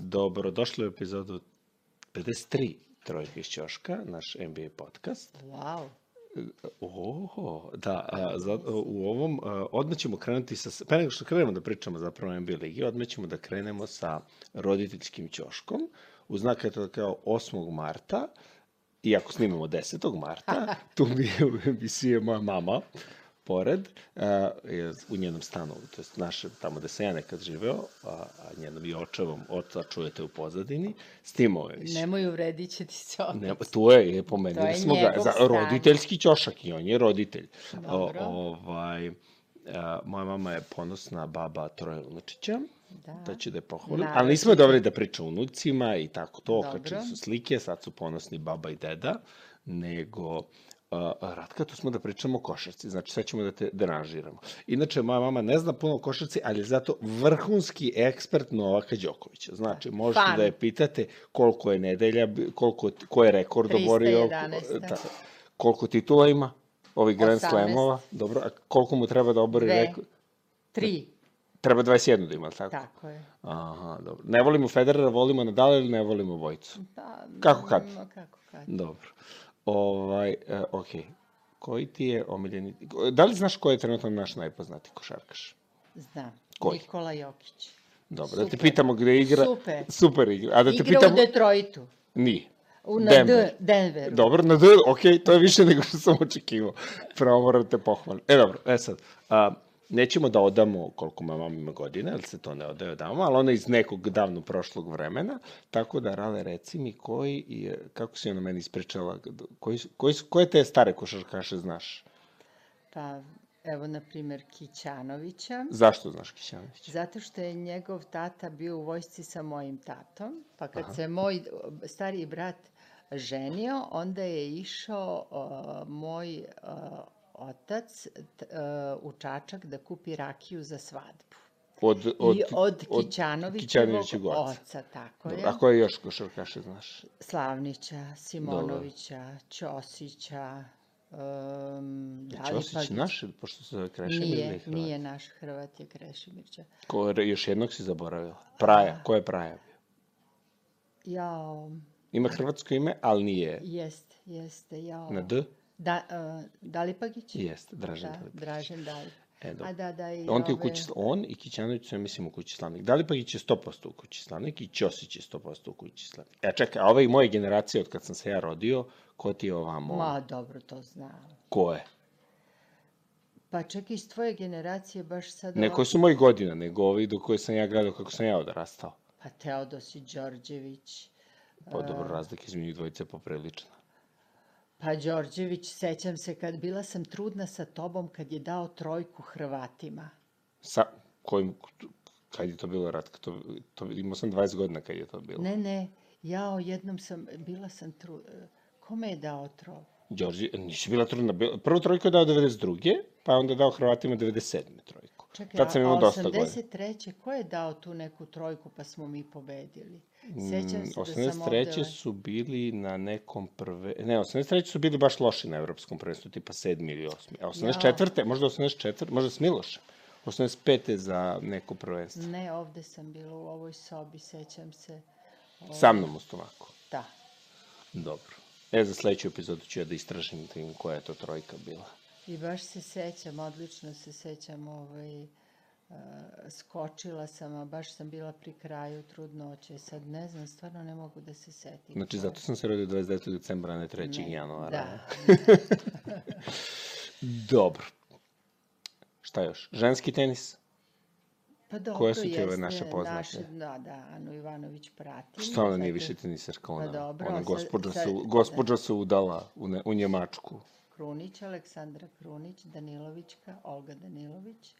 Dobrodošli u epizodu 53 Trojke iz Ćoška, naš NBA podcast. Wow. Oho, da, a, za, u ovom, a, odmah ćemo krenuti sa, pre nego što krenemo da pričamo zapravo o NBA ligi, odmah ćemo da krenemo sa roditeljskim ćoškom, u znak eto kao 8. marta, iako snimamo 10. marta, tu mi je u emisiji moja mama, pored, je u njenom stanu, to je naše, tamo gde sam ja nekad živeo, a, a njenom i očevom oca čujete u pozadini, više. Nemoj uvredit će ti se otac. Ne, tu je, je pomenuli To je smo ga, za, stan. roditeljski ćošak i on je roditelj. Dobro. ovaj, a, moja mama je ponosna baba troje unučića, Da. da će da je pohvalim. Naravno. Ali nismo doveli da priča o unucima i tako to, okačili su slike, sad su ponosni baba i deda, nego Ratka, tu smo da pričamo o košarci, znači sad ćemo da te deranžiramo. Inače, moja mama ne zna puno o košarci, ali je zato vrhunski ekspert Novaka Đokovića. Znači, možete Fan. da je pitate koliko je nedelja, koliko, ko je rekord oborio, 311. ta, koliko titula ima, ovih Grand 18. Slamova, dobro, a koliko mu treba da obori rekord? Tri. Treba 21 da ima, tako? Tako je. Aha, dobro. Ne volimo Federera, volimo Nadala ili ne volimo Vojcu? Da, Kako kad? no, kako kad. Dobro. Ovaj, e, okej. Koji ti je omiljeni... Da li znaš ko je trenutno naš najpoznatiji košarkaš? Znam. Koji? Nikola Jokić. Dobro, da te Super. pitamo gde igra. Super. Super igra. A da te Igra pitamo... u Detroitu. Nije. U, na Denver. D, Denveru. Dobro, na D, okej, to je više nego što sam očekivao. Pravo moram te pohvalim. E, dobro, e sad, a, nećemo da odamo koliko moja mama ima godina, jer se to ne odaje odamo, ali ona iz nekog davno prošlog vremena, tako da, Rale, reci mi koji je, kako si ona meni ispričala, koji, koji, koje te stare košarkaše znaš? Pa, evo, na primer, Kićanovića. Zašto znaš Kićanović? Zato što je njegov tata bio u vojsci sa mojim tatom, pa kad se moj stariji brat ženio, onda je išao uh, moj uh, otac t- uh, u Čačak da kupi rakiju za svadbu. Od, od, I od Kićanovićevog Kićanovićevog oca. oca, tako je. Dobro, a koje još košarkaše znaš? Slavnića, Simonovića, Ćosića, um, da li Ćosić pa- naš, pošto se zove Krešimir Nije, ili Hrvat? nije naš Hrvat, je Krešimirća. Ko, još jednog si zaboravila. Praja, ko je Praja? Jao, Ima hrvatsko ime, ali nije jeste, jeste, jao. na D? Da, uh, Dalipagić? Jeste, Dražen Da, Dalipagić. Dražen Dalip. E. A da, da, i On ti ove- kući, on i Kićanović su, mislim, u kući slavnik. Dalipagić je 100% u kući slavnik i Ćosić je 100% u kući slavnik. Ja čekaj, a ove i moje generacije, od kad sam se ja rodio, ko ti je ovamo? Ma, dobro, to znam. Ko je? Pa čak iz tvoje generacije baš sad... Ne koji su moji godina, nego ovi do koje sam ja gledao kako sam ja odrastao. Pa Teodosić, Đorđević. Pa dobro, razlika između njih dvojice je poprilična. Pa Đorđević, sećam se kad bila sam trudna sa tobom kad je dao trojku Hrvatima. Sa, kojim, kad je to bilo rat? To, to, imao sam 20 godina kad je to bilo. Ne, ne, ja jednom sam, bila sam tru... Kome je dao trojku? Đorđe, nisi bila trudna. Prvu trojku je dao 92. Pa je onda dao Hrvatima 97. trojku. Čekaj, Tad sam imao a dosta godina. 83. ko je dao tu neku trojku pa smo mi pobedili? Sećam se da sam 83. ovde... Mm, su bili na nekom prve... Ne, 83. su bili baš loši na evropskom prvenstvu, tipa 7. ili 8. A 84. možda 84. možda s Milošem. 85. za neko prvenstvo. Ne, ovde sam bila u ovoj sobi, sećam se. Sa mnom u stomaku. Da. Dobro. E, za sledeću epizodu ću ja da istražim da vidim koja je to trojka bila. I baš se sećam, odlično se sećam, ovaj, uh, skočila sam, a baš sam bila pri kraju trudnoće. Sad ne znam, stvarno ne mogu da se setim. Znači, zato sam se rodio 29. decembra, a ne 3. Ne, januara. Da. Dobro. Šta još? Ženski tenis? Pa dobro, Koje su ti ove naše poznate? Da, da, Anu Ivanović pratim. Šta ona nije više tenisarka? Pa Ona, dobro, ona gospođa, sad- se, gospođa se udala u, ne, u Njemačku. Krunić, Aleksandra Krunić, Danilovićka, Olga Danilović.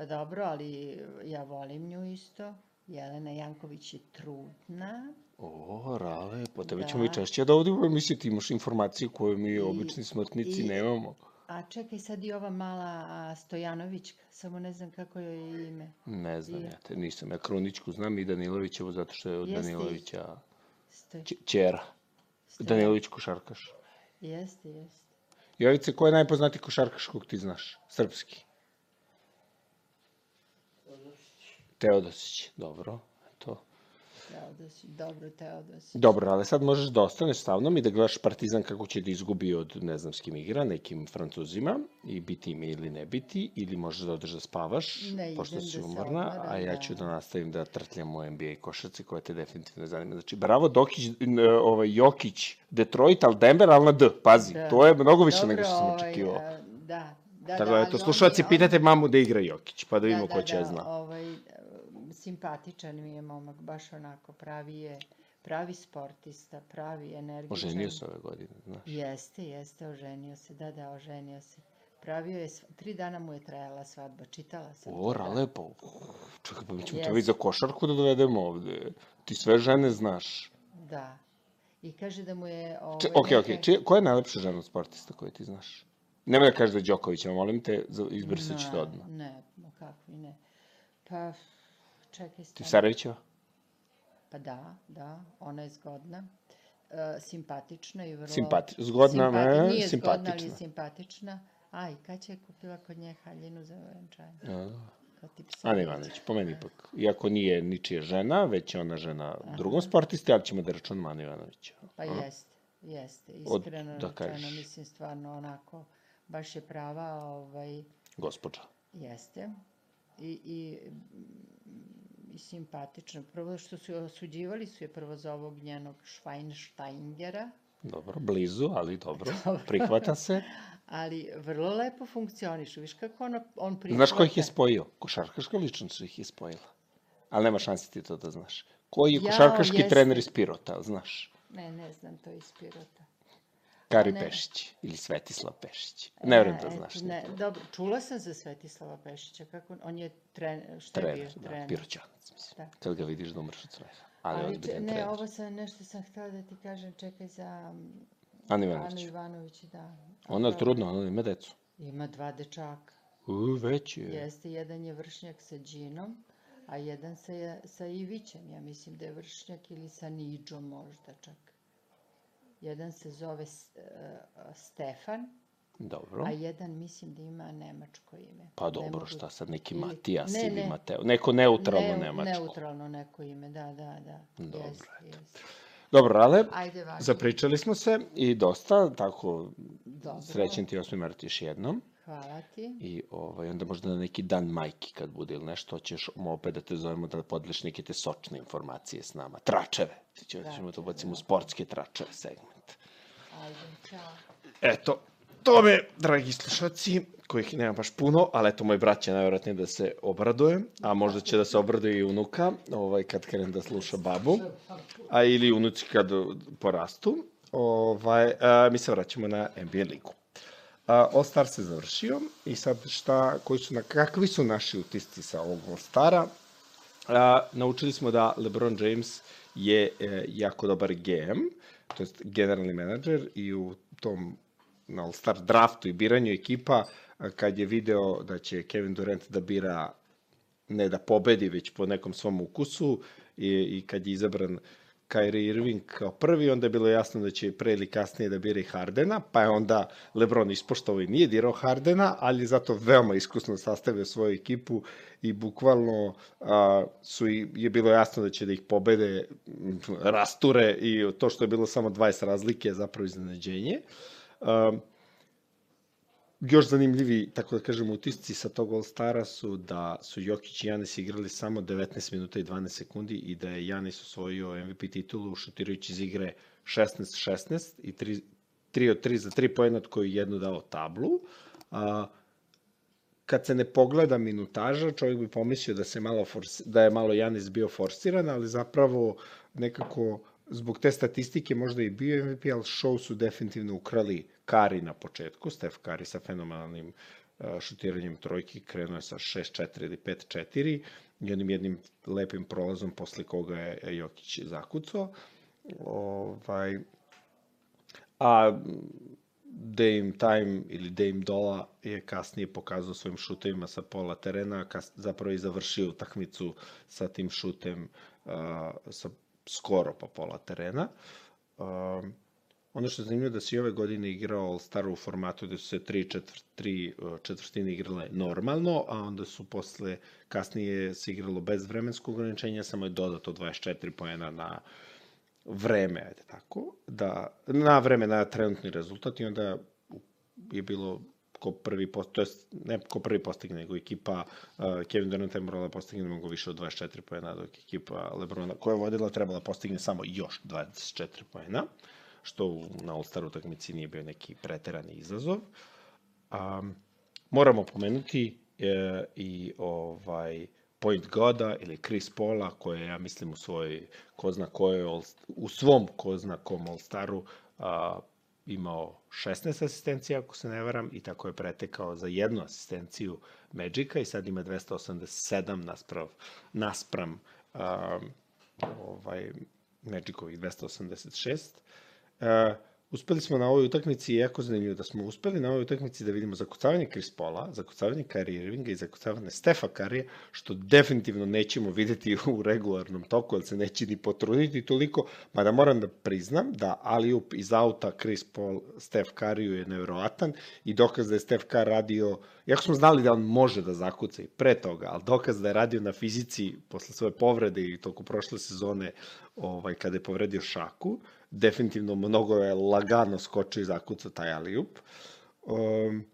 Pa dobro, ali ja volim nju isto. Jelena Janković je trudna. O, Rale, po tebe Da. ćemo i češće da ovdje u emisiji ti imaš informacije koje mi obični smrtnici i- nemamo. A čekaj sad i ova mala Stojanovićka, samo ne znam kako joj je ime. Ne znam I- ja te, nisam. Ja Krunićku znam i Danilovićevu zato što je od Jeste i- Danilovića Stoj... ć- ćera. Danilović košarkaš. Jeste, jeste. Jovice, ko je najpoznatiji košarkaš kog ti znaš? Srpski. Teodosić, dobro. To. Teodosić, dobro Teodosić. Dobro, ali sad možeš da ostaneš sa mnom i da gledaš Partizan kako će da izgubi od ne znam s kim igra, nekim Francuzima i biti im ili ne biti, ili možeš da odeš da spavaš, Ne, pošto idem si da umorna, a ja da. ću da nastavim da trtljam u NBA košarci koja te definitivno zanima. Znači, bravo Dokić, ovaj, Jokić, Detroit, ali Denver, ali na D, pazi, Da. to je mnogo više Dobro, nego što sam ovaj, očekivao. a, Da, da, Tako da, da, eto, slušalci, pitajte mamu da igra Jokić, pa da vidimo da, ko da, će da, zna. Ovaj, simpatičan mi je momak, baš onako, pravi je, pravi sportista, pravi energičan. Oženio se ove godine, znaš. Jeste, jeste, oženio se, da, da, oženio se. Pravio je, tri dana mu je trajala svadba, čitala sam. O, to, da. lepo. Čekaj, pa mi ćemo Jeste. to i za košarku da dovedemo ovde. Ti sve žene znaš. Da. I kaže da mu je... Ovaj, Če, ok, ok, neke- čije, koja je najlepša žena od sportista koju ti znaš? Nemoj da kažeš da je Đoković, molim te, izbrisat ću te Ne, odmah. Ne, kakvi ne. Pa, čekaj Ti stani. Sarevićeva? Pa da, da, ona je zgodna. E, simpatična i vrlo... Simpati- zgodna, ne, Nije zgodna, ali simpatična. simpatična. A, i kad će je kupila kod nje haljinu za venčanje? A, Kao tip Ana Ivanović, po meni ipak. Iako nije ničija žena, već je ona žena drugom sportisti, ali ćemo da računamo Ana Ivanovića. Pa jeste, jeste. Od- Iskreno da rečeno, mislim stvarno onako, baš je prava, ovaj, Gospođa. jeste. I, i, i simpatična. Prvo što su osuđivali su je prvo za ovog njenog Schweinsteingera, Dobro, blizu, ali dobro. Prihvata se. ali vrlo lepo funkcionišu. Viš kako ono, on prihvata. Znaš ko ih je spojio? Košarkaška ličnost ih je spojila. Ali nema šanse ti to da znaš. Koji je Jao, košarkaški jeste. trener iz Pirota, znaš? Ne, ne znam to iz Pirota. Kari Ne. Pešić ili Svetislav Pešić. Ne verujem E, da eto, znaš. Ne, dobro, čula sam za Svetislava Pešića, kako on je trener, šta je Trener, bio da, trener? Piroćanac, mislim. Da. Kad ga vidiš da umreš od smeha. Ali, Ali, če- ne, trener. ovo sam, nešto sam htjela da ti kažem, čekaj za Ana Anu Ivanović. Ivanović, da. Ona je trudna, ona ima decu. Ima dva dečaka. U, već je. Jeste, jedan je vršnjak sa Đinom, a jedan sa, sa Ivićem. Ja mislim da je vršnjak ili sa Niđom možda čak. Jedan se zove e, Stefan, Dobro. a jedan mislim da ima nemačko ime. Pa Ne dobro, mogu- šta sad, neki ili- Matijas ne, ili ne. Mateo. Neko neutralno Ne- nemačko. Neutralno neko ime, da, da, da. Dobro, Jeste, eto. jeste. Dobro, ale Ajde, važi. zapričali smo se i dosta, tako Dobro. srećen ti 8. mart još jednom. Hvala ti. I ovaj, onda možda na neki dan majki kad bude ili nešto, ćeš opet da te zovemo da podeliš neke te sočne informacije s nama. Tračeve. Ti ćemo, ćemo to Tračeve, bacimo u da. sportske tračeve segment. Ajde, čao. Eto, to me, dragi slušalci, kojih nema baš puno, ali eto, moj brat će najvjerojatnije da se obraduje, a možda će da se obraduje i unuka, ovaj, kad krenem da sluša babu, a ili unuci kad porastu. Ovaj, a, mi se vraćamo na NBA ligu. A, All Star se završio i sad šta, koji su, na, kakvi su naši utisci sa ovog All Stara? A, naučili smo da LeBron James je e, jako dobar GM, to jest generalni menadžer i u tom na All-Star draftu i biranju ekipa, kad je video da će Kevin Durant da bira ne da pobedi, već po nekom svom ukusu i, i kad je izabran Kyrie Irving kao prvi, onda je bilo jasno da će pre ili kasnije da bira i Hardena, pa je onda LeBron ispoštovao i nije dirao Hardena, ali zato veoma iskusno sastavio svoju ekipu i bukvalno a, su i, je bilo jasno da će da ih pobede, rasture i to što je bilo samo 20 razlike je zapravo iznenađenje. Um, još zanimljivi, tako da kažem, utisci sa tog All-Stara su da su Jokić i Janis igrali samo 19 minuta i 12 sekundi i da je Janis osvojio MVP titulu šutirajući iz igre 16-16 i 3, 3 od 3 za 3 pojena od koju je jednu dao tablu. A, kad se ne pogleda minutaža, čovjek bi pomislio da, se malo forsi, da je malo Janis bio forsiran, ali zapravo nekako zbog te statistike možda i bio MVP, ali show su definitivno ukrali Kari na početku, Steph Kari sa fenomenalnim uh, šutiranjem trojki, krenuo je sa 6-4 ili 5-4 i onim jednim lepim prolazom posle koga je Jokić zakucao. Ovaj, a Dame Time ili Dame Dola je kasnije pokazao svojim šutovima sa pola terena, kas, zapravo i završio utakmicu sa tim šutem uh, sa skoro pa pola terena. Uh, ono što je zanimljivo da se ove godine igrao All-Star u formatu gde su se tri, četvr, tri četvrtine igrale normalno, a onda su posle, kasnije se igralo bez vremenskog ograničenja, samo je dodato 24 poena na vreme, ajde tako, da, na vreme, na trenutni rezultat i onda je bilo ko prvi post, to jest ne ko prvi postigne, nego ekipa uh, Kevin Durant je morala da postigne mnogo više od 24 poena, dok ekipa Lebrona koja je vodila trebala da postigne samo još 24 poena, što na All-Star utakmici nije bio neki preterani izazov. Um, moramo pomenuti e, i ovaj Point Goda ili Chris Paula, koje ja mislim u svoj ko zna u svom ko zna kom All-Staru imao 16 asistencija, ako se ne varam, i tako je pretekao za jednu asistenciju Magica i sad ima 287 nasprav, naspram um, ovaj, Magicovih 286. Uh, Uspeli smo na ovoj utakmici, jako zanimljivo da smo uspeli na ovoj utakmici da vidimo zakucavanje Chris Paula, zakucavanje Kyrie Irvinga i zakucavanje Stefa Karije, što definitivno nećemo videti u regularnom toku, ali se neće ni potruditi toliko, mada moram da priznam da Aliup iz auta Chris Paul Stef Kariju je nevjerovatan i dokaz da je Stef Kar radio, jako smo znali da on može da zakuca i pre toga, ali dokaz da je radio na fizici posle svoje povrede i toku prošle sezone ovaj, kada je povredio šaku, definitivno mnogo je lagano skočio i zakucao taj alijup. Um,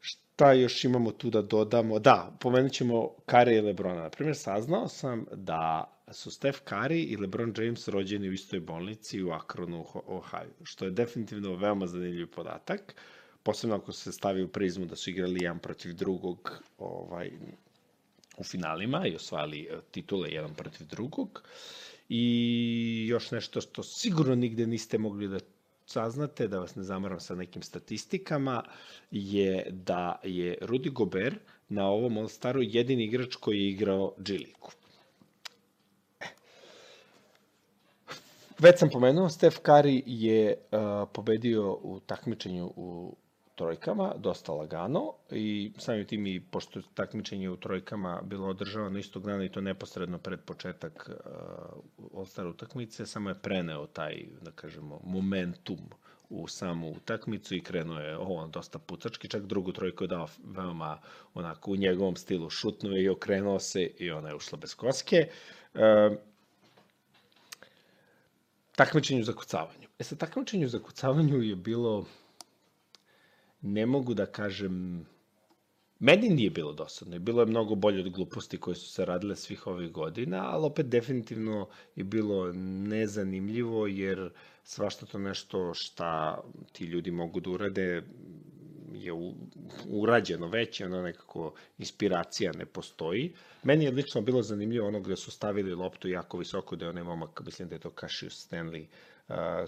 šta još imamo tu da dodamo? Da, pomenut ćemo Kari i Lebrona. Na primjer, saznao sam da su Steph Curry i LeBron James rođeni u istoj bolnici u Akronu, Ohio, što je definitivno veoma zanimljiv podatak, posebno ako se stavi u prizmu da su igrali jedan protiv drugog ovaj, u finalima i osvajali e, titule jedan protiv drugog. I još nešto što sigurno nigde niste mogli da saznate, da vas ne zamaram sa nekim statistikama, je da je Rudy Gobert na ovom All-Staru jedini igrač koji je igrao G-ligu. Već sam pomenuo, Steph Curry je uh, pobedio u takmičenju u trojkama, dosta lagano i samim tim i pošto takmičenje u trojkama bilo održavano istog dana i to neposredno pred početak uh, All-Star utakmice, samo je preneo taj, da kažemo, momentum u samu utakmicu i krenuo je ovo dosta pucački, čak drugu trojku je dao veoma onako u njegovom stilu, šutnuo je i okrenuo se i ona je ušla bez koske. Uh, takmičenju za kucavanju. E sa takmičenju za kucavanju je bilo ne mogu da kažem... Meni nije bilo dosadno i bilo je mnogo bolje od gluposti koje su se radile svih ovih godina, ali opet definitivno je bilo nezanimljivo jer svašta to nešto šta ti ljudi mogu da urade je u, urađeno već, ono nekako inspiracija ne postoji. Meni je lično bilo zanimljivo ono gde su stavili loptu jako visoko, da je onaj momak, mislim da je to Cassius Stanley,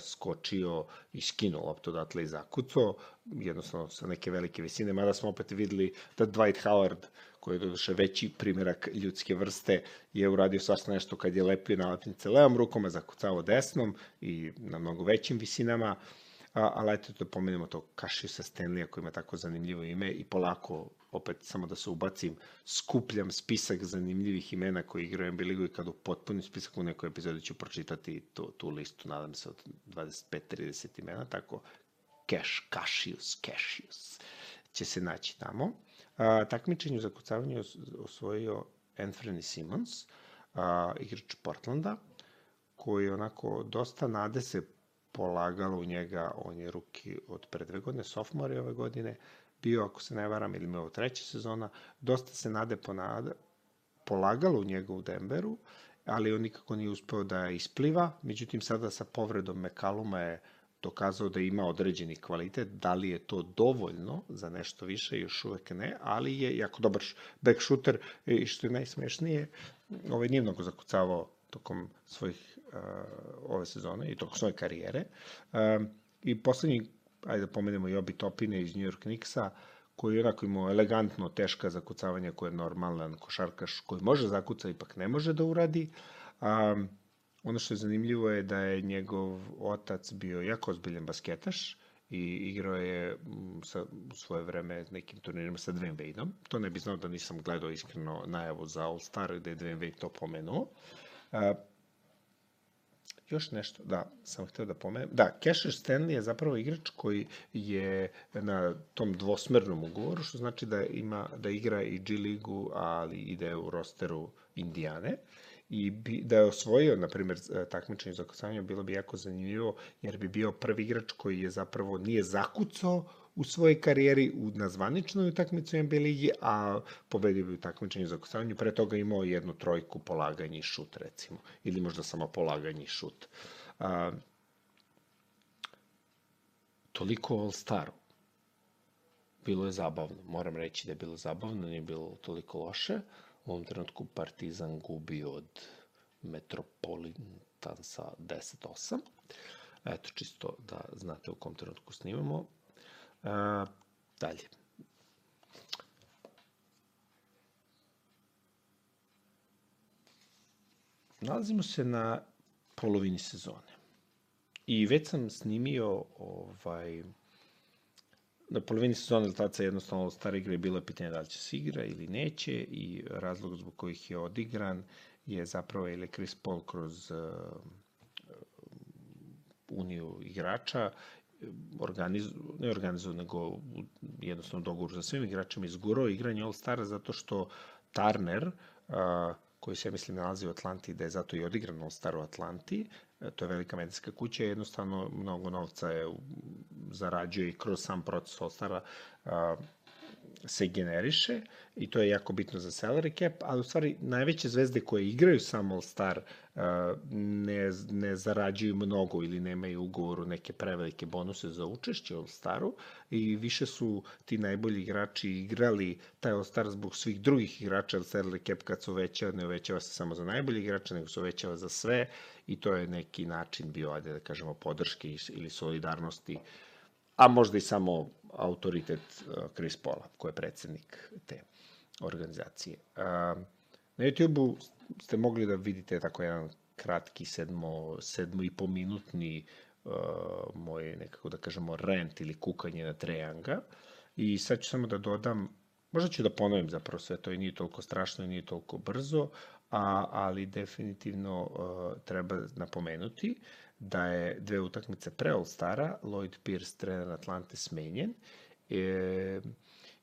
skočio i skinuo loptu odatle i zakucao, jednostavno sa neke velike visine, mada smo opet videli da Dwight Howard, koji je doduše veći primjerak ljudske vrste, je uradio svašta nešto kad je lepio nalepnice levom rukom, a zakucao desnom i na mnogo većim visinama. A, ali eto da pomenemo to Kašiusa Stanleya koji ima tako zanimljivo ime i polako opet samo da se ubacim, skupljam spisak zanimljivih imena koji igraju NBA ligu i kad u potpuni spisak u nekoj epizodi ću pročitati tu, tu listu, nadam se od 25-30 imena, tako Cash, Cassius, Cassius će se naći tamo. A, takmičenju za kucavanje osvojio Anthony Simmons, a, igrač Portlanda, koji onako dosta nade se polagalo u njega, on je ruki od pre dve godine, sophomore ove godine, bio, ako se ne varam, ili imao treća sezona, dosta se nade ponada, polagalo u njega u Denveru, ali on nikako nije uspeo da ispliva, međutim sada sa povredom Mekaluma je dokazao da ima određeni kvalitet, da li je to dovoljno za nešto više, još uvek ne, ali je jako dobar back shooter i što je najsmešnije, ovaj nije mnogo zakucavao tokom svojih uh, ove sezone i tokom svoje karijere. Uh, I poslednji ajde da pomenemo Obi Topine iz New York Knicksa, koji je onako imao elegantno teška zakucavanja koje je normalan košarkaš koji može zakuca, ipak ne može da uradi. Um, ono što je zanimljivo je da je njegov otac bio jako ozbiljan basketaš i igrao je mm, sa, u svoje vreme nekim turnirima sa Dwayne Wadeom. To ne bi znao da nisam gledao iskreno najavu za All Star gde je Dwayne Wade to pomenuo. Uh, još nešto, da, sam hteo da pomenem. Da, Cassius Stanley je zapravo igrač koji je na tom dvosmernom ugovoru, što znači da ima da igra i G ligu, ali ide u rosteru Indijane i bi, da je osvojio, na primjer, takmičenje za kosanje, bilo bi jako zanimljivo, jer bi bio prvi igrač koji je zapravo nije zakucao u svojoj karijeri u nazvaničnoj utakmici u NBA ligi, a pobedio bi u takmičenju za kosavanje. Pre toga imao jednu trojku polaganje i šut, recimo. Ili možda samo polaganje i šut. A, toliko All-Staru. Bilo je zabavno. Moram reći da je bilo zabavno, nije bilo toliko loše. U ovom trenutku Partizan gubi od Metropolitansa 10-8. Eto, čisto da znate u kom trenutku snimamo. A, dalje. Nalazimo se na polovini sezone. I već sam snimio ovaj, na polovini sezone rezultaca jednostavno stara igra je bilo pitanje da li će se igra ili neće i razlog zbog kojih je odigran je zapravo ili Chris Paul kroz uh, uniju igrača organiz, ne organizuo, nego jednostavno dogovor sa svim igračima izgurao igranje All-Stara zato što Turner, a, koji se, ja mislim, nalazi u Atlanti, da je zato i odigran All-Star u Atlanti, e, to je velika medijska kuća, jednostavno mnogo novca je zarađuje i kroz sam proces All-Stara se generiše i to je jako bitno za salary cap, ali u stvari najveće zvezde koje igraju sam All Star ne, ne zarađuju mnogo ili nemaju ugovoru neke prevelike bonuse za učešće All Staru i više su ti najbolji igrači igrali taj All Star zbog svih drugih igrača, jer salary cap kad se uvećava, ne uvećava se samo za najbolji igrača, nego se uvećava za sve i to je neki način bio, ajde da kažemo, podrške ili solidarnosti a možda i samo autoritet Chris Paula, ko je predsednik te organizacije. Uh, na YouTube-u ste mogli da vidite tako jedan kratki sedmo, sedmo i po minutni uh, moj nekako da kažemo rent ili kukanje na Trejanga i sad ću samo da dodam Možda ću da ponovim zapravo sve to i nije toliko strašno i nije toliko brzo, a, ali definitivno uh, treba napomenuti da je dve utakmice pre All-Stara Lloyd Pierce, trener Atlante, smenjen. E,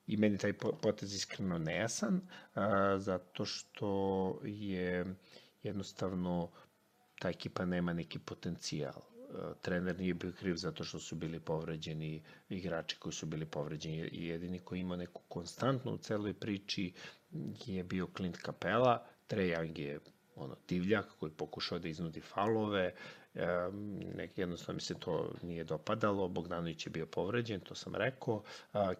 I meni taj potez iskreno nejasan, a, zato što je jednostavno ta ekipa nema neki potencijal. trener nije bio kriv zato što su bili povređeni igrači koji su bili povređeni i jedini koji ima neku konstantnu u celoj priči je bio Clint Capela, Trae Young je ono divljak koji pokušao da iznudi falove, E, nek, jednostavno mi se to nije dopadalo, Bogdanović je bio povređen, to sam rekao,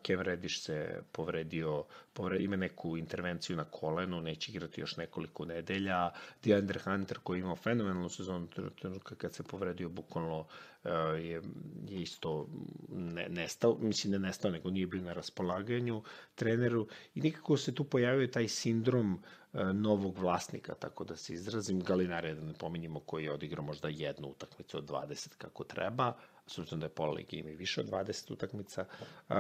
Kev Rediš se povredio, povredio, ima neku intervenciju na kolenu, neće igrati još nekoliko nedelja, DeAndre Hunter koji imao fenomenalnu sezonu kad se povredio, bukvalno e, je, je isto ne, nestao, mislim ne nestao, nego nije bio na raspolaganju treneru. I nikako se tu pojavio taj sindrom uh, novog vlasnika, tako da se izrazim. Galinare, da ne pominjemo, koji je odigrao možda jednu utakmicu od 20 kako treba, s da je pola ligi ima više od 20 utakmica, uh,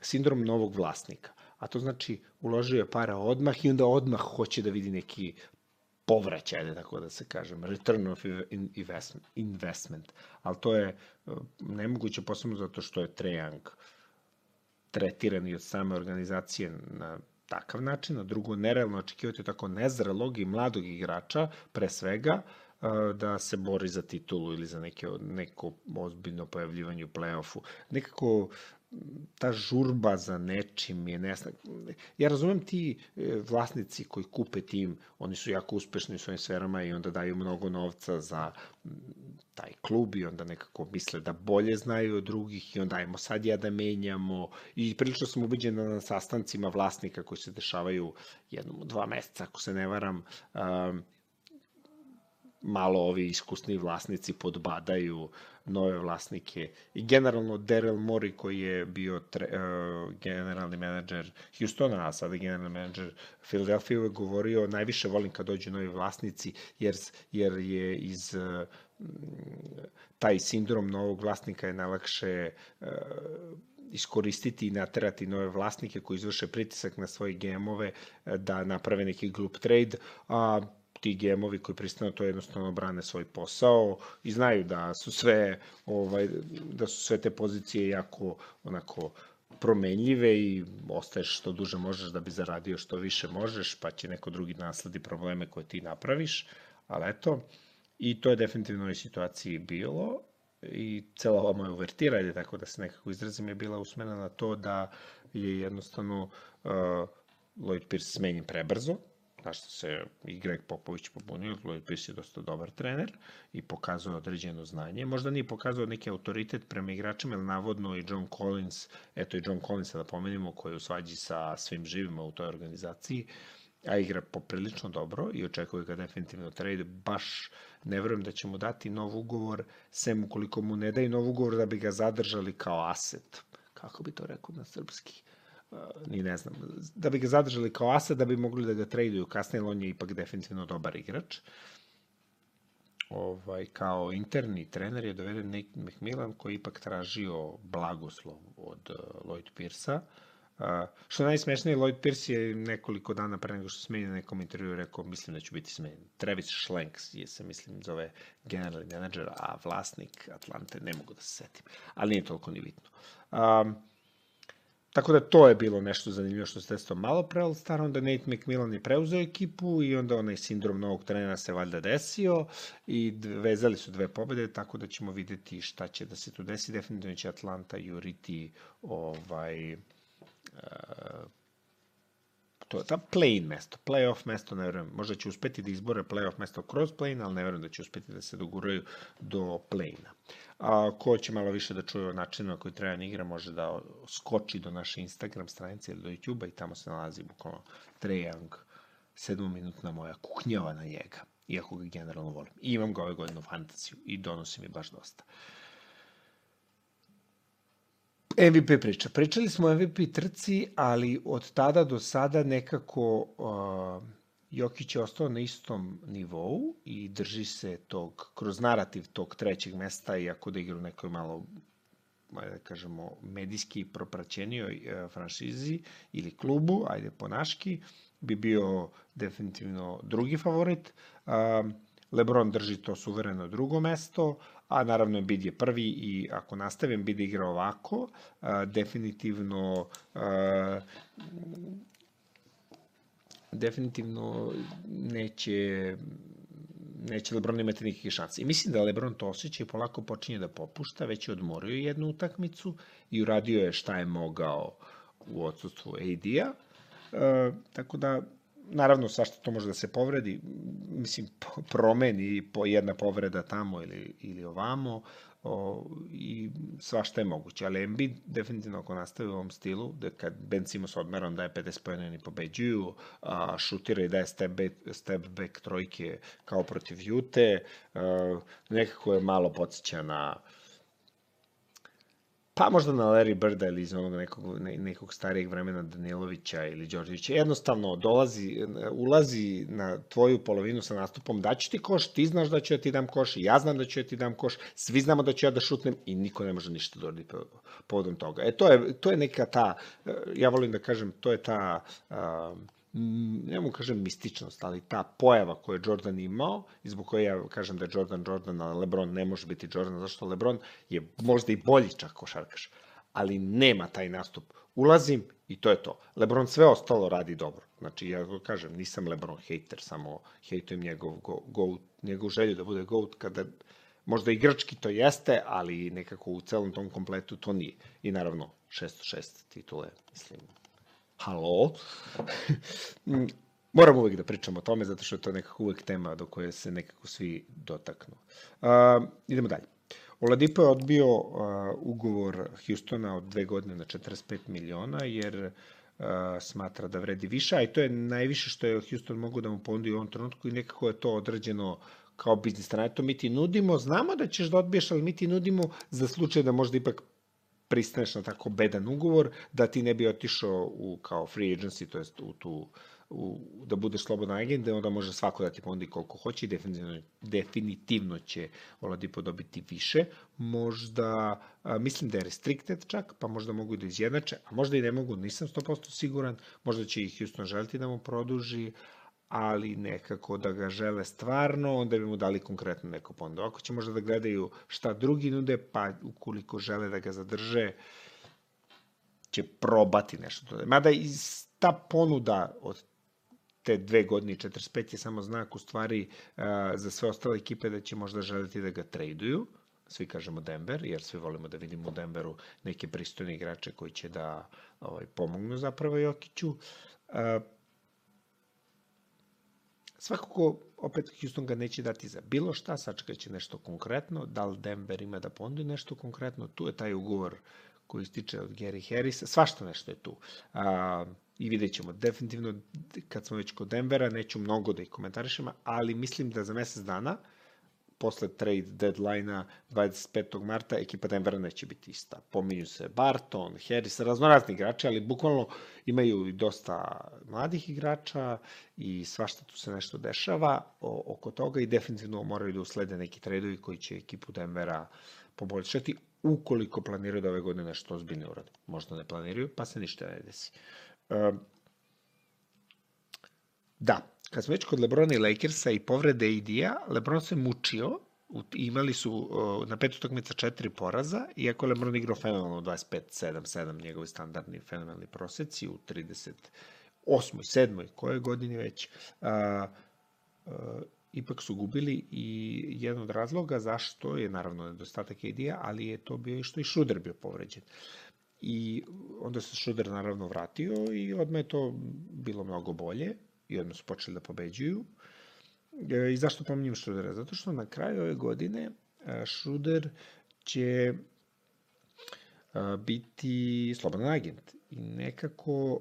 sindrom novog vlasnika. A to znači uložio je para odmah i onda odmah hoće da vidi neki povraćaj, tako da se kažem, return of investment, investment. Ali to je e, nemoguće posebno zato što je Trejang tretiran i od same organizacije na takav način, a drugo, nerealno očekivati tako nezrelog i mladog igrača, pre svega, da se bori za titulu ili za neke, neko ozbiljno pojavljivanje u play-offu. Nekako ta žurba za nečim je nesna. Ja razumem ti e, vlasnici koji kupe tim, oni su jako uspešni u svojim sferama i onda daju mnogo novca za taj klub i onda nekako misle da bolje znaju od drugih i onda ajmo sad ja da menjamo i prilično sam ubeđen da na sastancima vlasnika koji se dešavaju jednom, dva meseca, ako se ne varam, um, malo ovi iskusni vlasnici podbadaju nove vlasnike. I generalno Daryl Morey koji je bio tre, uh, generalni menadžer Houstona, a sada generalni menadžer Philadelphia je govorio najviše volim kad dođu novi vlasnici jer, jer je iz uh, taj sindrom novog vlasnika je najlakše uh, iskoristiti i naterati nove vlasnike koji izvrše pritisak na svoje gemove da naprave neki glup trade, a ti gemovi koji pristanu to jednostavno brane svoj posao i znaju da su sve ovaj da su sve te pozicije jako onako promenljive i ostaješ što duže možeš da bi zaradio što više možeš, pa će neko drugi nasledi probleme koje ti napraviš, ali eto, i to je definitivno u situaciji bilo i cela ova moja uvertira, je tako da se nekako izrazim, je bila usmena na to da je jednostavno uh, Lloyd Pierce smenjen prebrzo, na što se i Greg Popović pobunio, Pierce je dosta dobar trener i pokazuje određeno znanje. Možda nije pokazao neki autoritet prema igračima, jer navodno i John Collins, eto i John Collins da pomenimo, koji je u svađi sa svim živima u toj organizaciji, a igra poprilično dobro i očekuje ga definitivno trade, baš ne verujem da će mu dati nov ugovor, sem ukoliko mu ne daju nov ugovor da bi ga zadržali kao aset. Kako bi to rekao na srpski? Ni ne znam, da bi ga zadržali kao asa, da bi mogli da ga traduju kasnije, on je ipak definitivno dobar igrač. Ovaj, kao interni trener je doveden Nate McMillan koji ipak tražio blagoslov od uh, Lloyd Pierce-a. Uh, što najsmešnije, Lloyd Pierce je nekoliko dana pre nego što na nekom intervju rekao, mislim da ću biti smenjen. Travis Schlenks je se, mislim, zove generalni menadžer, a vlasnik Atlante, ne mogu da se setim. Ali nije toliko ni bitno. Um, Tako da to je bilo nešto zanimljivo što se desilo malo pre All Star, onda Nate McMillan je preuzeo ekipu i onda onaj sindrom novog trenera se valjda desio i vezali su dve pobede, tako da ćemo videti šta će da se tu desi. Definitivno će Atlanta juriti ovaj, uh, to, ta play-in mesto, play-off mesto, ne verujem, možda će uspeti da izbore play-off mesto kroz play-in, ali ne verujem da će uspeti da se doguraju do play-ina. A ko će malo više da čuje o načinu na koji da igra, može da skoči do naše Instagram stranice ili do YouTube-a i tamo se nalazi bukvalno Trae Young, sedmominutna moja kuknjava na njega, iako ga generalno volim. I imam ga ove godine u fantaziju i donosi mi baš dosta. MVP priča. Pričali smo o MVP trci, ali od tada do sada nekako uh, Jokić je ostao na istom nivou i drži se tog, kroz narativ tog trećeg mesta, iako da igra u nekoj malo da kažemo, medijski propraćenijoj e, franšizi ili klubu, ajde po naški, bi bio definitivno drugi favorit. Lebron drži to suvereno drugo mesto, a naravno Bid je prvi i ako nastavim Bid igra ovako, definitivno definitivno neće neće Lebron imati nikakve šanse. I mislim da Lebron to osjeća i polako počinje da popušta, već je odmorio jednu utakmicu i uradio je šta je mogao u odsustvu AD-a. E, tako da, naravno, sašto to može da se povredi, mislim, promeni po jedna povreda tamo ili, ili ovamo, o, i svašta je moguće, ali Embiid definitivno ako nastavi u ovom stilu, da kad Ben Simmons odmerom daje 50 pojene i pobeđuju, a, šutira i daje step back, step back trojke kao protiv Jute, a, nekako je malo podsjeća na pa možda na Larry Birda ili iz onog nekog, ne, nekog starijeg vremena Danilovića ili Đorđevića, jednostavno dolazi, ulazi na tvoju polovinu sa nastupom, daću ti koš, ti znaš da ću ja ti dam koš, ja znam da ću ja ti dam koš, svi znamo da ću ja da šutnem i niko ne može ništa da povodom toga. E, to je, to je neka ta, ja volim da kažem, to je ta uh, ne mogu kažem mističnost, ali ta pojava koju je Jordan imao, i zbog koje ja kažem da je Jordan Jordan, a LeBron ne može biti Jordan, zašto LeBron je možda i bolji čak košarkaš, ali nema taj nastup. Ulazim i to je to. LeBron sve ostalo radi dobro. Znači, ja kažem, nisam LeBron hater, samo hejtujem njegov, go, go, njegov želju da bude GOAT kada možda igrački to jeste, ali nekako u celom tom kompletu to nije. I naravno, 606 titule, mislim, halo, moram uvek da pričam o tome, zato što je to nekako uvek tema do koje se nekako svi dotaknu. Uh, idemo dalje. Oladipo je odbio uh, ugovor Houstona od dve godine na 45 miliona, jer uh, smatra da vredi više, a i to je najviše što je Houston mogu da mu ponudi u ovom trenutku i nekako je to određeno kao biznis strana. Mi ti nudimo, znamo da ćeš da odbiješ, ali mi ti nudimo za slučaj da možda ipak pristaneš na tako bedan ugovor, da ti ne bi otišao u kao free agency, to jest u tu u, da budeš slobodan agent, da onda može svako da ti ponudi koliko hoće i definitivno, definitivno će Oladipo dobiti više. Možda, a, mislim da je restricted čak, pa možda mogu da izjednače, a možda i ne mogu, nisam 100% siguran, možda će i Houston želiti da mu produži, ali nekako da ga žele stvarno, onda bi mu dali konkretno neko ponudu. Ako će možda da gledaju šta drugi nude, pa ukoliko žele da ga zadrže, će probati nešto. Mada i ta ponuda od te dve godine i 45 je samo znak u stvari uh, za sve ostale ekipe da će možda želiti da ga traduju. Svi kažemo Denver, jer svi volimo da vidimo u Denveru neke pristojne igrače koji će da ovaj, pomognu zapravo Jokiću. Uh, svakako, opet Houston ga neće dati za bilo šta, sačekaće nešto konkretno, da li Denver ima da ponudi nešto konkretno, tu je taj ugovor koji ističe od Gary Harrisa, svašta nešto je tu. A, I vidjet ćemo, definitivno, kad smo već kod Denvera, neću mnogo da ih komentarišem, ali mislim da za mesec dana, posle trade deadline-a 25. marta, ekipa Denvera neće biti ista. Pominju se Barton, Harris, raznorazni igrači, ali bukvalno imaju i dosta mladih igrača i svašta tu se nešto dešava oko toga i definitivno moraju da uslede neki tradovi koji će ekipu Denvera poboljšati ukoliko planiraju da ove godine nešto ozbiljne urade. Možda ne planiraju, pa se ništa ne desi. Um, da, kad smo već kod Lebrona i Lakersa i povrede AD-a, Lebron se mučio, imali su na pet utakmica četiri poraza, iako je Lebron igrao fenomenalno 25-7-7, njegovi standardni fenomenalni proseci u 38. 7. koje godini već. Uh, uh, ipak su gubili i jedan od razloga zašto je naravno nedostatak AD-a, ali je to bio i što i Šuder bio povređen. I onda se Šuder naravno vratio i odmah je to bilo mnogo bolje i odmah su počeli da pobeđuju. E, I zašto pominjem Šudera? Zato što na kraju ove godine Šuder će biti slobodan agent. I nekako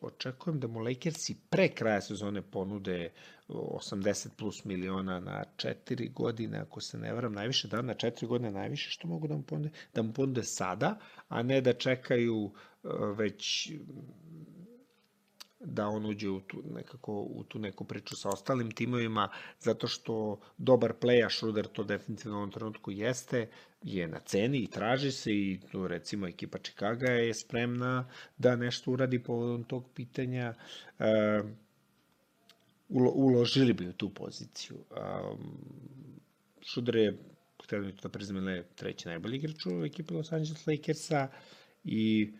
očekujem da mu Lakersi pre kraja sezone ponude 80 plus miliona na 4 godine, ako se ne varam, najviše da na 4 godine najviše što mogu da mu ponude, da mu ponude sada, a ne da čekaju već da on uđe u tu, nekako, u tu neku priču sa ostalim timovima, zato što dobar play, Schroeder to definitivno u ovom trenutku jeste, je na ceni i traži se i tu recimo ekipa Chicago je spremna da nešto uradi povodom tog pitanja. E, ulo, uložili bi u tu poziciju. Um, Schroeder je, htio da priznam, treći najbolji igrač u ekipi Los Angeles Lakersa i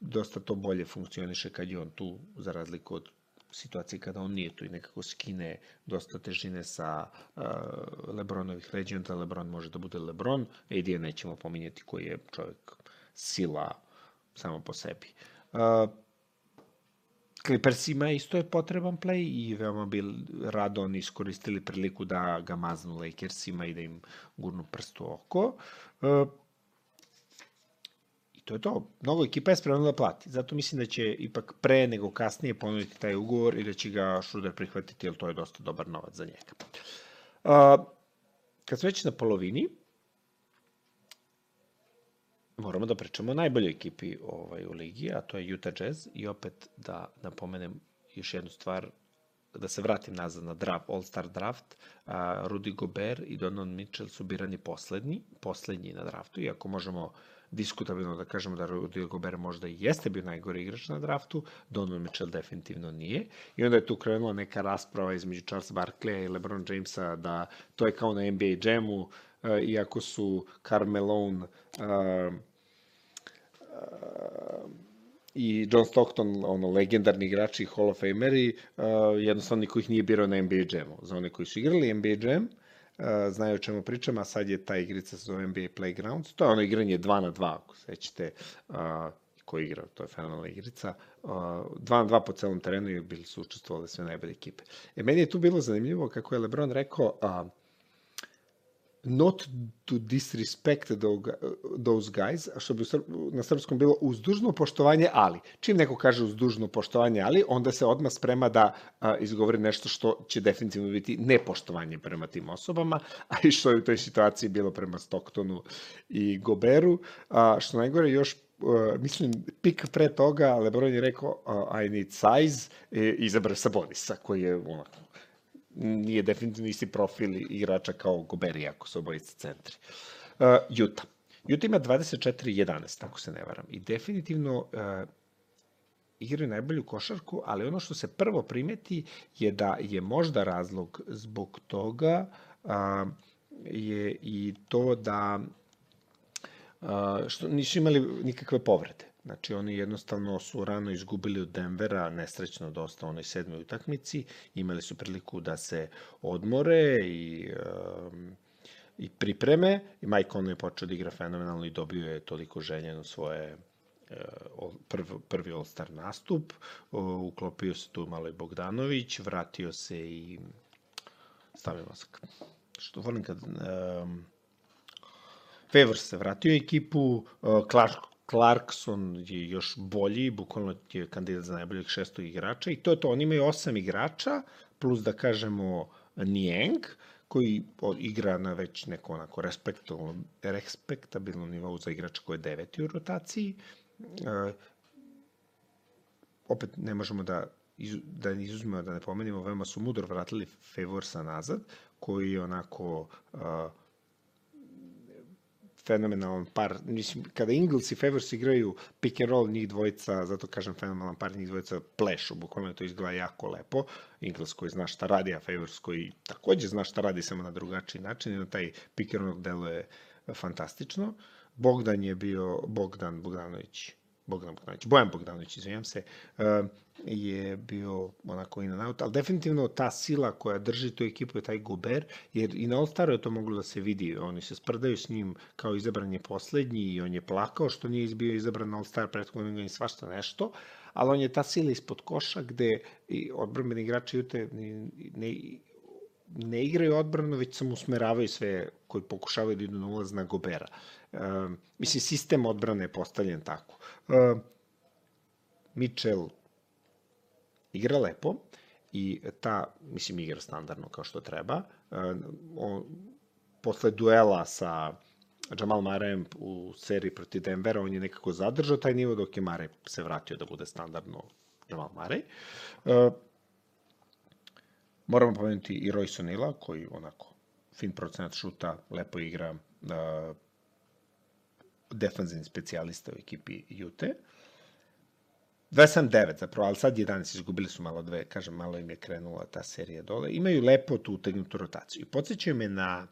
dosta to bolje funkcioniše kad je on tu, za razliku od situacije kada on nije tu i nekako skine dosta težine sa uh, Lebronovih leđa, da Lebron može da bude Lebron, AD nećemo pominjati koji je čovjek sila samo po sebi. Uh, Clippersima isto je potreban play i veoma bi rado oni iskoristili priliku da ga maznu Lakersima i da im gurnu prst u oko. Uh, to je to. Mnogo ekipa je spremna da plati. Zato mislim da će ipak pre nego kasnije ponuditi taj ugovor i da će ga Šruder prihvatiti, jer to je dosta dobar novac za njega. Uh, kad smo već na polovini, moramo da pričamo o najboljoj ekipi ovaj, u ligi, a to je Utah Jazz. I opet da napomenem još jednu stvar, da se vratim nazad na draft, All-Star draft, a, Rudy Gobert i Donovan Mitchell su birani poslednji, poslednji na draftu, iako možemo uh, diskutabilno da kažemo da Rudy Gobert možda i jeste bio najgori igrač na draftu, Donovan Mitchell definitivno nije. I onda je tu krenula neka rasprava između Charles Barkleya i LeBron Jamesa da to je kao na NBA Jamu, uh, iako su Carmelone uh, uh, i John Stockton, ono, legendarni igrači Hall of Fameri, uh, jednostavno niko ih nije birao na NBA Jamu. Za one koji su igrali NBA Jam, uh, znaju o čemu pričam, a sad je ta igrica se zove NBA Playgrounds. To je ono igranje 2 na 2, ako sećate ko igra, to je fenomenalna igrica. 2 na 2 po celom terenu i bili su učestvovali sve najbolje ekipe. E, meni je tu bilo zanimljivo kako je LeBron rekao, not to disrespect those guys, što bi na srpskom bilo uz dužno poštovanje, ali. Čim neko kaže uz dužno poštovanje, ali, onda se odmah sprema da a, izgovori nešto što će definitivno biti nepoštovanje prema tim osobama, a i što je u toj situaciji bilo prema Stocktonu i Goberu, a, što najgore još Uh, mislim, pik pre toga, Lebron je rekao uh, I need size i izabrao Sabonisa, koji je onako nije definitivno isti profil igrača kao Goberi, ako su obojice centri. Uh, Utah. Utah ima 24-11, ako se ne varam. I definitivno uh, igraju najbolju košarku, ali ono što se prvo primeti je da je možda razlog zbog toga a, je i to da a, što nisu imali nikakve povrede. Znači, oni jednostavno su rano izgubili od Denvera, nesrećno dosta u onoj sedmoj utakmici, imali su priliku da se odmore i, um, i pripreme, i Mike Conley je počeo da igra fenomenalno i dobio je toliko željeno svoje uh, prv, prvi All-Star nastup, uklopio se tu malo i Bogdanović, vratio se i stavio masak. Što volim kad um, Favors se vratio ekipu, uh, Clark, Clarkson je još bolji, bukvalno je kandidat za najboljeg šestog igrača i to je to, oni imaju osam igrača, plus da kažemo Niang, koji igra na već neko onako respektabilno, respektabilno nivou za igrača koji je deveti u rotaciji. E, opet ne možemo da da izuzmemo, da ne pomenimo, veoma su mudro vratili Favorsa nazad, koji je onako uh, fenomenalan par. Mislim, kada Ingles i Favors igraju pick and roll, njih dvojica, zato kažem fenomenalan par, njih dvojica plešu, bukvalno to izgleda jako lepo. Ingles koji zna šta radi, a Favors koji takođe zna šta radi, samo na drugačiji način i na taj pick and roll deluje fantastično. Bogdan je bio, Bogdan Bogdanović, Bogdan Bogdanović, Bojan Bogdanović, izvinjam se, je bio onako in and out, ali definitivno ta sila koja drži tu ekipu je taj Gober, jer i na All-Staru je to moglo da se vidi, oni se sprdaju s njim kao izabran je poslednji i on je plakao što nije bio izabran na All-Star prethodno i svašta nešto, ali on je ta sila ispod koša gde i odbrambeni igrači Jute ne, ne, ne igraju odbranu, već samo usmeravaju sve koji pokušavaju da idu na ulaz na Gobera. Uh, mislim, sistem odbrane je postavljen tako. Uh, Mitchell igra lepo i ta, mislim, igra standardno kao što treba. Uh, on, posle duela sa Jamal Marejem u seriji protiv Denvera, on je nekako zadržao taj nivo, dok je Mare se vratio da bude standardno Jamal Marej. Uh, moramo pomenuti i Royce O'Neal, koji onako fin procenat šuta, lepo igra uh, defanzivni specijalista u ekipi Jute. 29 zapravo, ali sad 11 izgubili su malo dve, kažem, malo im je krenula ta serija dole. Imaju lepo tu utegnutu rotaciju. I podsjećaju me na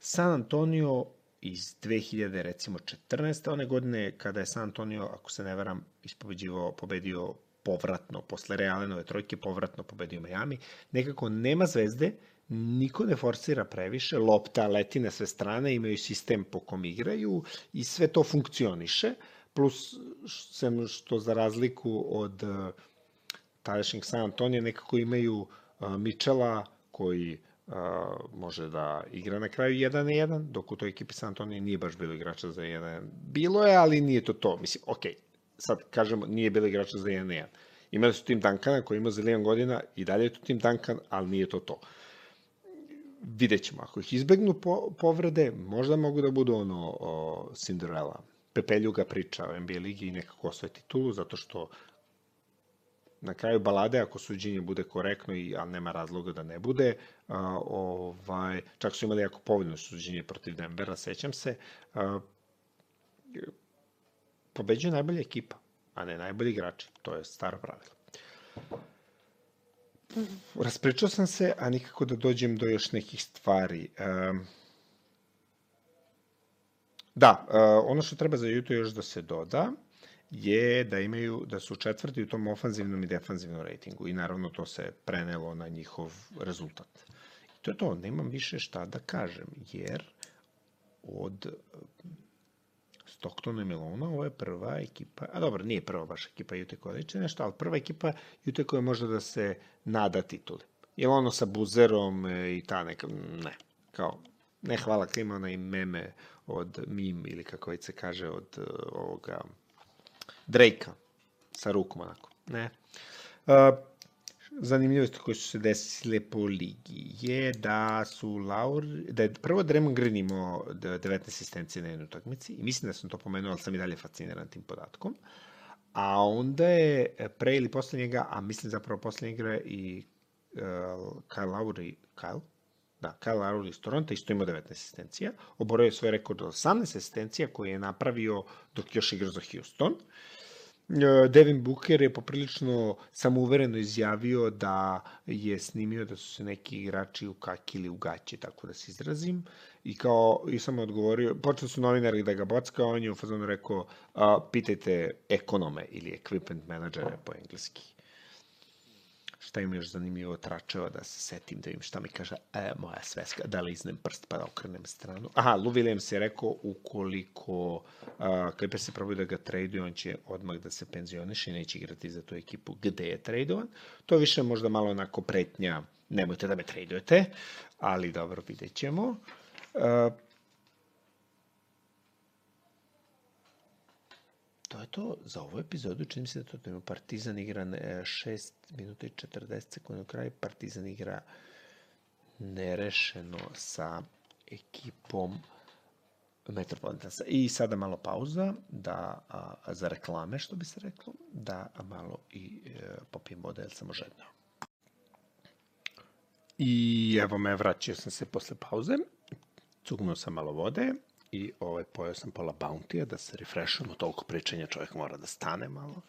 San Antonio iz 2000, recimo, 14. one godine, kada je San Antonio, ako se ne varam, ispobeđivo, pobedio povratno, posle Realenove trojke, povratno pobedio Miami. Nekako nema zvezde, niko ne forsira previše, lopta leti na sve strane, imaju sistem po kom igraju i sve to funkcioniše, plus sem što za razliku od uh, tadašnjeg San Antonija nekako imaju uh, Michela koji uh, može da igra na kraju 1 na 1, dok u toj ekipi San Antonija nije baš bilo igrača za 1 na 1. Bilo je, ali nije to to. Mislim, ok, sad kažemo, nije bilo igrača za 1 na 1. Imali su tim Duncana koji ima zelijan godina i dalje je to tim Duncan, ali nije to to. Vidjet ćemo. Ako ih izbegnu po, povrede, možda mogu da budu ono o, Cinderella. Pepeljuga priča o NBA ligi i nekako osvoje titulu, zato što na kraju balade, ako suđenje bude korektno, i, a nema razloga da ne bude, a, ovaj, čak su imali jako povoljno suđenje protiv Denvera, sećam se, a, pobeđuje najbolja ekipa, a ne najbolji igrači. To je staro pravilo raspričao sam se, a nikako da dođem do još nekih stvari. Um, da, uh, ono što treba za Juto još da se doda je da imaju da su četvrti u tom ofanzivnom i defanzivnom rejtingu i naravno to se prenelo na njihov rezultat. I to je to, nemam više šta da kažem, jer od Stocktona i Melona, ovo je prva ekipa, a dobro, nije prva baš ekipa Jute koja liče nešto, ali prva ekipa Jute koja može da se nada tituli. Je ono sa Buzerom e, i ta neka, ne, kao, ne hvala klima onaj meme od mim ili kako već se kaže od uh, ovoga Drake-a sa rukom onako, ne. Uh, zanimljivosti koje su se desile po ligi je da su Laur, da je prvo Draymond Green imao 19 asistencije na jednoj utakmici i mislim da sam to pomenuo, ali sam i dalje fasciniran tim podatkom. A onda je pre ili posle njega, a mislim zapravo posle igra i uh, Kyle Lowry, Kyle? Da, Kyle Lowry iz Toronto isto imao 19 asistencija. Oborio je svoj rekord od 18 asistencija koje je napravio dok još igra za Houston. E, Devin Booker je poprilično samouvereno izjavio da je snimio da su se neki igrači ukakili u gaće, tako da se izrazim. I kao, i sam odgovorio, počeli su novinari da ga bocka, on je u fazonu rekao, a, pitajte ekonome ili equipment menadžere po engleski šta im još zanimljivo tračeva da se setim, da im šta mi kaže e, moja sveska, da li iznem prst pa da okrenem stranu. Aha, Lou Williams je rekao ukoliko uh, Clippers se probaju da ga traduju, on će odmah da se penzioniše i neće igrati za tu ekipu gde je tradovan. To više možda malo onako pretnja, nemojte da me tradujete, ali dobro, vidjet ćemo. Uh, to je to za ovu epizodu. Čini se da to ima Partizan igra 6 minuta i 40 sekunda u kraju. Partizan igra nerešeno sa ekipom Metropolitansa. I sada malo pauza da, a, za reklame, što bi se reklo, da malo i e, popijem vode, jer sam ožednao. I evo me, vraćao sam se posle pauze, cugnuo sam malo vode, i ovaj, pojao sam pola bounty da se refreshujemo, toliko pričanja čovjek mora da stane malo.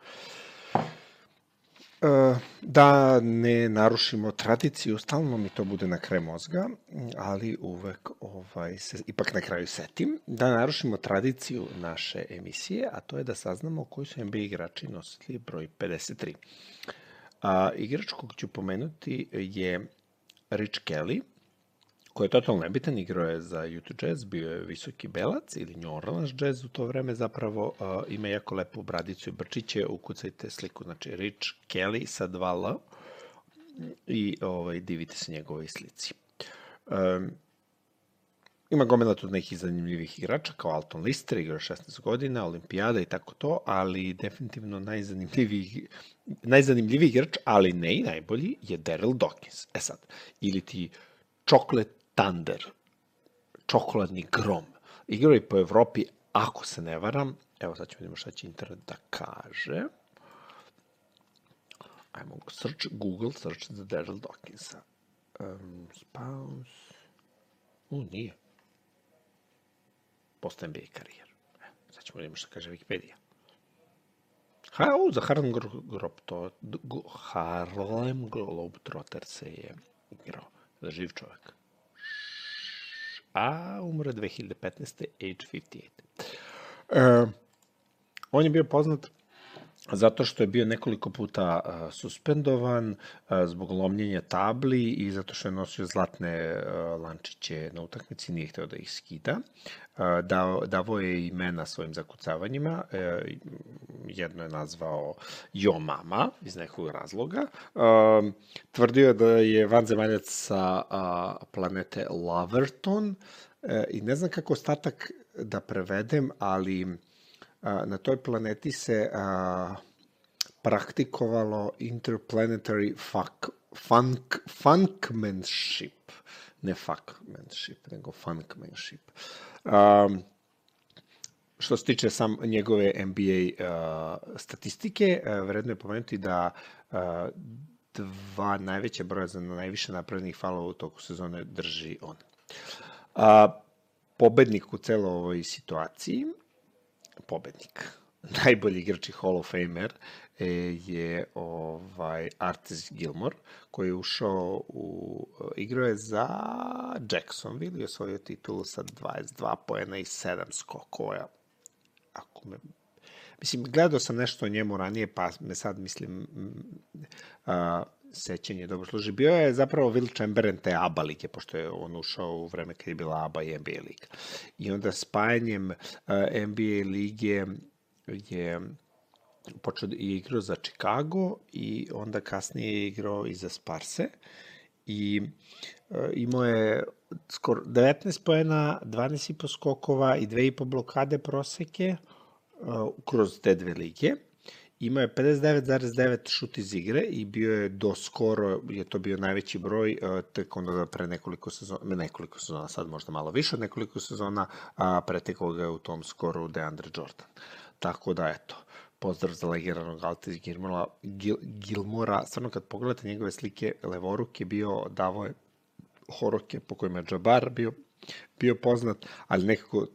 E, da ne narušimo tradiciju, stalno mi to bude na kraju mozga, ali uvek ovaj, se ipak na kraju setim, da narušimo tradiciju naše emisije, a to je da saznamo koji su NBA igrači nosili broj 53. A, igrač kog ću pomenuti je Rich Kelly, koji je totalno nebitan, igrao je za Utah Jazz, bio je visoki belac ili New Orleans Jazz u to vreme, zapravo uh, ima jako lepu bradicu i brčiće, ukucajte sliku, znači Rich Kelly sa dva L i ovaj, divite se njegovoj slici. Um, ima gomila tu nekih zanimljivih igrača, kao Alton Lister, igra 16 godina, olimpijada i tako to, ali definitivno najzanimljiviji, najzanimljiviji igrač, ali ne i najbolji, je Daryl Dawkins. E sad, ili ti Chocolate Thunder, čokoladni grom. Igrao je po Evropi, ako se ne varam, evo sad ćemo vidimo šta će internet da kaže. Ajmo search, Google search za Daryl Dawkinsa. Um, spouse... U, nije. Posle NBA karijer. E, sad ćemo vidimo šta kaže Wikipedia. Ha, u, za Harlem Globetrotter, Harlem Globetrotter se je igrao. Da živ čovek a umre 2015. age 58. E, on je bio poznat zato što je bio nekoliko puta uh, suspendovan uh, zbog lomljenja tabli i zato što je nosio zlatne uh, lančiće na utakmici, nije hteo da ih skida. Davo, davo je imena svojim zakucavanjima, jedno je nazvao Jo Mama iz nekog razloga. Tvrdio da je vanzemaljac sa planete Laverton i ne znam kako ostatak da prevedem, ali na toj planeti se a, praktikovalo interplanetary fuck, funk, funkmanship, ne fuckmanship, nego funkmanship. Um, što se tiče sam njegove NBA uh, statistike, uh, vredno je pomenuti da uh, dva najveća broja za najviše napravljenih falova u toku sezone drži on. Uh, pobednik u celoj ovoj situaciji pobednik. Najbolji igrač i Hall of Famer e, je ovaj Artis Gilmore, koji je ušao u... igrao je za Jacksonville i osvojio titulu sa 22 poena i 7 skokova. Ako me Mislim, gledao sam nešto o njemu ranije, pa me sad, mislim, a, sećanje dobro služi. Bio je zapravo Will Chamberlain te ABA lige, pošto je on ušao u vreme kad je bila ABA i NBA liga. I onda spajanjem uh, NBA lige je počeo i igrao za Chicago i onda kasnije je igrao i za Sparse i uh, imao je skoro 19 poena, 12,5 skokova i 2,5 blokade proseke uh, kroz te dve lige imao je 59,9 šut iz igre i bio je do skoro, je to bio najveći broj, tek onda pre nekoliko sezona, nekoliko sezona, sad možda malo više od nekoliko sezona, a pretekao ga je u tom skoru DeAndre Jordan. Tako da, eto, pozdrav za legiranog Altis Gilmora, Gil, Gilmora, stvarno kad pogledate njegove slike, levoruk je bio, davo je horoke po kojima je Džabar bio, bio poznat, ali nekako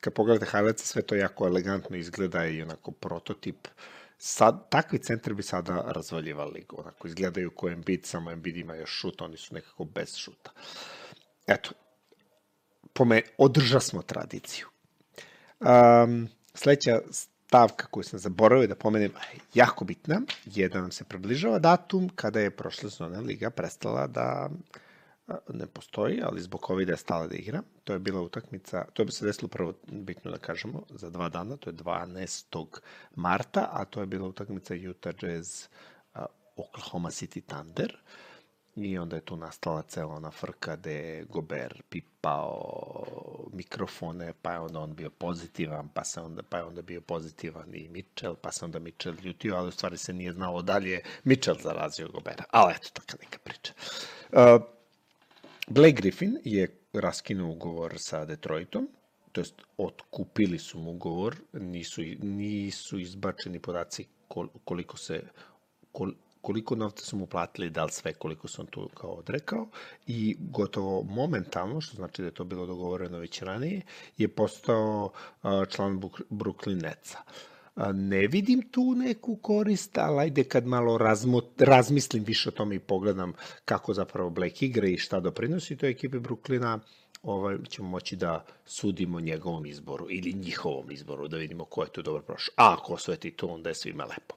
kad pogledate highlights, sve to jako elegantno izgleda i onako prototip sad, takvi centri bi sada razvaljivali ligu. Onako, izgledaju ko Embiid, samo Embiid ima još šut, oni su nekako bez šuta. Eto, po me, održa smo tradiciju. Um, sledeća stavka koju sam zaboravio da pomenem, jako bitna, je da nam se približava datum kada je prošla sezona Liga prestala da ne postoji, ali zbog covid je stala da igra. To je bila utakmica, to bi se desilo prvo, bitno da kažemo, za dva dana, to je 12. marta, a to je bila utakmica Utah Jazz Oklahoma City Thunder. I onda je tu nastala cela ona frka gde je Gober pipao mikrofone, pa je onda on bio pozitivan, pa, se onda, pa je onda bio pozitivan i Mitchell, pa se onda Mitchell ljutio, ali u stvari se nije znalo dalje Mitchell zarazio Gobera. Ali eto, taka neka priča. Uh, Blake Griffin je raskinuo ugovor sa Detroitom, to jest otkupili su mu ugovor, nisu, nisu izbačeni podaci koliko se koliko novca su mu platili, da li sve koliko on tu kao odrekao i gotovo momentalno, što znači da je to bilo dogovoreno već ranije, je postao član Brooklyn Netsa. Ne vidim tu neku korist, ali ajde kad malo razmot, razmislim više o tome i pogledam kako zapravo Black igra i šta doprinosi toj ekipi Brooklyna, ovaj, ćemo moći da sudimo njegovom izboru ili njihovom izboru, da vidimo ko je tu dobro prošao. A ako osveti to, onda je svima lepo.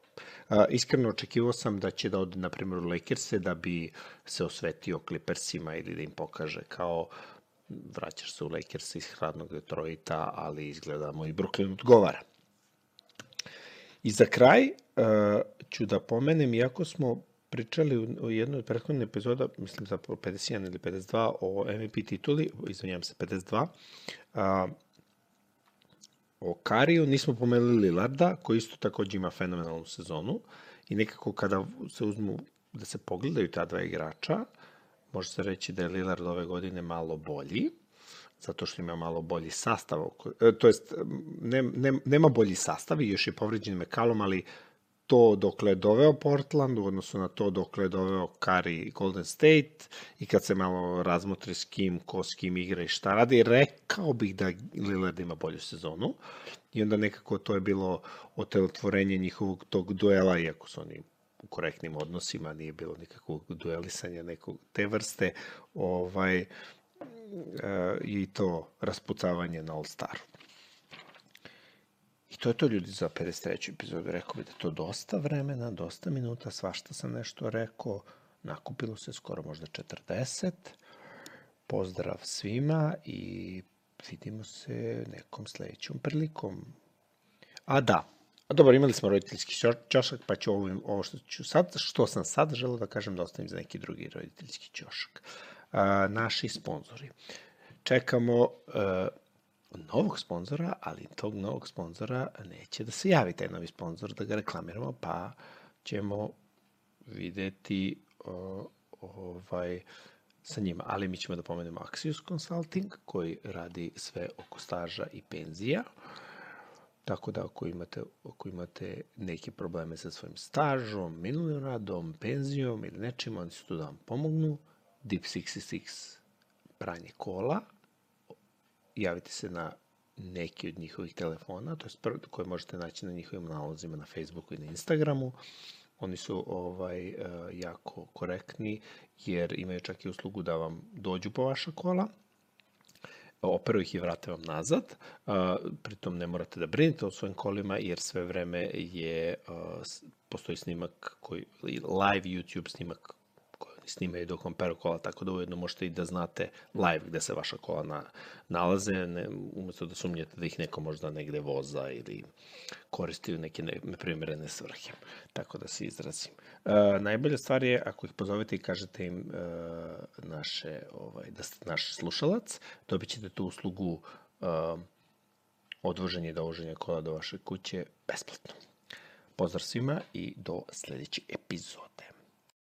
Iskreno očekivao sam da će da ode, na primjer, u Lakers-e da bi se osvetio Clippersima ili da im pokaže kao vraćaš se u Lakers iz hradnog Detroita, ali izgleda moj Brooklyn odgovara. I za kraj uh, ću da pomenem, iako smo pričali u jednoj od prethodnih epizoda, mislim za 51 ili 52, o MVP tituli, izvanjam se 52, uh, o Kariju, nismo pomenuli Lillarda, koji isto takođe ima fenomenalnu sezonu. I nekako kada se uzmu da se pogledaju ta dva igrača, može se reći da je Lillard ove godine malo bolji, zato što ima malo bolji sastav, e, to jest ne, ne, nema bolji sastav i još je povređen McCallum, ali to dokle je doveo Portland u odnosu na to dokle je doveo Kari i Golden State i kad se malo razmotri s kim, ko s kim igra i šta radi, rekao bih da Lillard ima bolju sezonu i onda nekako to je bilo otelotvorenje njihovog tog duela, iako su oni u korektnim odnosima, nije bilo nikakvog duelisanja nekog te vrste, ovaj, E, i to raspucavanje na All Staru. I to je to ljudi za 53. epizodu. Rekao bi da to dosta vremena, dosta minuta, svašta sam nešto rekao. Nakupilo se skoro možda 40. Pozdrav svima i vidimo se nekom sledećom prilikom. A da, a dobro, imali smo roditeljski ćošak, pa ću ovo, ovo što ću sad, što sam sad želeo da kažem da ostavim za neki drugi roditeljski ćošak. Uh, a, naši sponzori. Čekamo a, novog sponzora, ali tog novog sponzora neće da se javi taj novi sponzor da ga reklamiramo, pa ćemo videti o, ovaj sa njima. Ali mi ćemo da pomenemo Axios Consulting koji radi sve oko staža i penzija. Tako da ako imate, ako imate neke probleme sa svojim stažom, minulim radom, penzijom ili nečim, oni su tu da vam pomognu. Deep 66 pranje kola, javite se na neki od njihovih telefona, to je koje možete naći na njihovim nalozima na Facebooku i na Instagramu. Oni su ovaj e, jako korektni jer imaju čak i uslugu da vam dođu po vaša kola, operu ih i vrate vam nazad. pritom ne morate da brinete o svojim kolima jer sve vreme je postoji snimak koji live YouTube snimak snimaju dok vam peru kola, tako da ujedno možete i da znate live gde se vaša kola na, nalaze, ne, umesto da sumnjate da ih neko možda negde voza ili koristi u neke neprimjerene svrhe. Tako da se izrazim. E, najbolja stvar je ako ih pozovete i kažete im e, naše, ovaj, da ste naš slušalac, dobit ćete tu uslugu e, odvoženje i dovoženje kola do vaše kuće besplatno. Pozdrav svima i do sledeće epizode.